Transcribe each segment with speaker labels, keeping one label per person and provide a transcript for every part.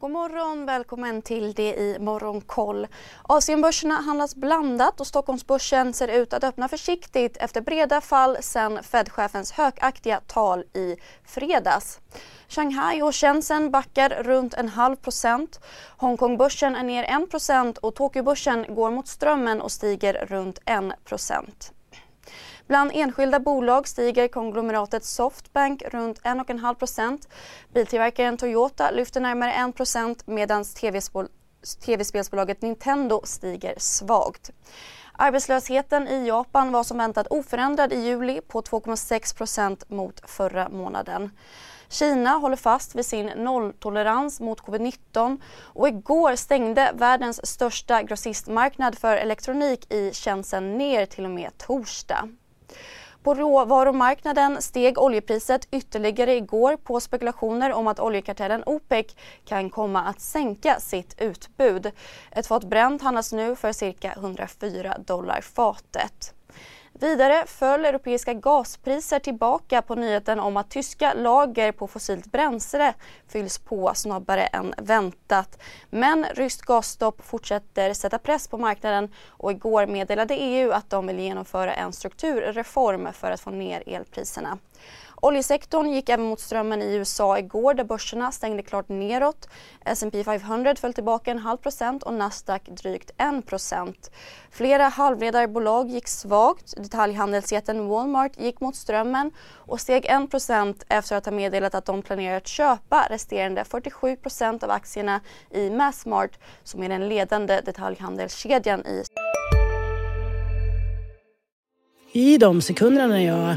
Speaker 1: God morgon, välkommen till det i Morgonkoll. Asienbörserna handlas blandat och Stockholmsbörsen ser ut att öppna försiktigt efter breda fall sedan Fed-chefens högaktiga tal i fredags. Shanghai och Shenzhen backar runt en halv procent. Hongkongbörsen är ner 1 procent och Tokyobörsen går mot strömmen och stiger runt 1 procent. Bland enskilda bolag stiger konglomeratet Softbank runt 1,5 procent. Biltillverkaren Toyota lyfter närmare 1 procent medan tv-spelsbolaget Nintendo stiger svagt. Arbetslösheten i Japan var som väntat oförändrad i juli på 2,6 procent mot förra månaden. Kina håller fast vid sin nolltolerans mot covid-19 och igår stängde världens största grossistmarknad för elektronik i Shenzhen ner till och med torsdag. På råvarumarknaden steg oljepriset ytterligare igår på spekulationer om att oljekartellen OPEC kan komma att sänka sitt utbud. Ett fat Brent handlas nu för cirka 104 dollar fatet. Vidare föll europeiska gaspriser tillbaka på nyheten om att tyska lager på fossilt bränsle fylls på snabbare än väntat. Men ryskt gasstopp fortsätter sätta press på marknaden och igår meddelade EU att de vill genomföra en strukturreform för att få ner elpriserna. Oljesektorn gick även mot strömmen i USA igår där börserna stängde klart neråt. S&P 500 föll tillbaka en halv procent och Nasdaq drygt en procent. Flera halvledarbolag gick svagt. Detaljhandelsjätten Walmart gick mot strömmen och steg 1 procent efter att ha meddelat att de planerar att köpa resterande 47 procent av aktierna i Massmart som är den ledande detaljhandelskedjan i
Speaker 2: I de sekunderna när jag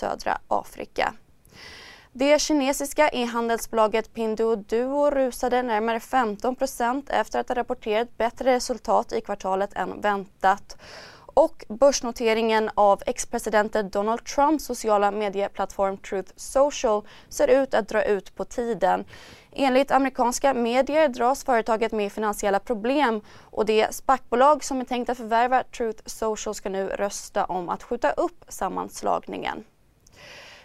Speaker 1: Södra Afrika. Det kinesiska e-handelsbolaget Pinduoduo rusade närmare 15% efter att ha rapporterat bättre resultat i kvartalet än väntat. Och börsnoteringen av ex-presidenten Donald Trumps sociala medieplattform Truth Social ser ut att dra ut på tiden. Enligt amerikanska medier dras företaget med finansiella problem och det SPAC-bolag som är tänkt att förvärva Truth Social ska nu rösta om att skjuta upp sammanslagningen.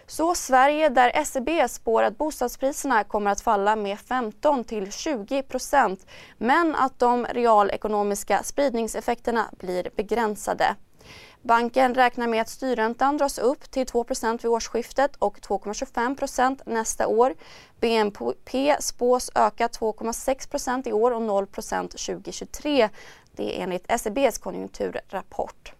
Speaker 1: Så Sverige där SEB spår att bostadspriserna kommer att falla med 15 till 20 procent men att de realekonomiska spridningseffekterna blir begränsade. Banken räknar med att styrräntan dras upp till 2 vid årsskiftet och 2,25% nästa år. BNP spås öka 2,6% i år och 0% 2023. Det är enligt SEBs konjunkturrapport.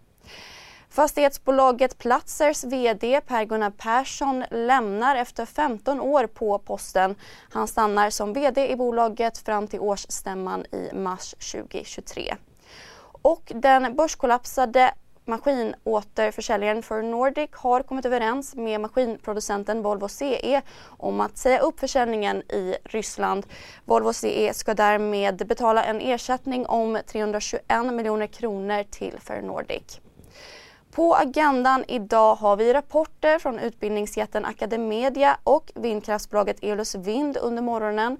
Speaker 1: Fastighetsbolaget Platzers VD Per-Gunnar Persson lämnar efter 15 år på posten. Han stannar som VD i bolaget fram till årsstämman i mars 2023. Och den börskollapsade maskinåterförsäljaren för Nordic har kommit överens med maskinproducenten Volvo CE om att säga upp försäljningen i Ryssland. Volvo CE ska därmed betala en ersättning om 321 miljoner kronor till Ferronordic. På agendan idag har vi rapporter från utbildningsjätten Academedia och vindkraftsbolaget Eolus Vind under morgonen.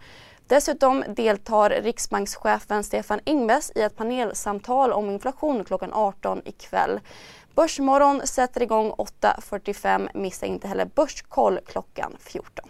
Speaker 1: Dessutom deltar riksbankschefen Stefan Ingves i ett panelsamtal om inflation klockan 18 ikväll. Börsmorgon sätter igång 8.45. Missa inte heller Börskoll klockan 14.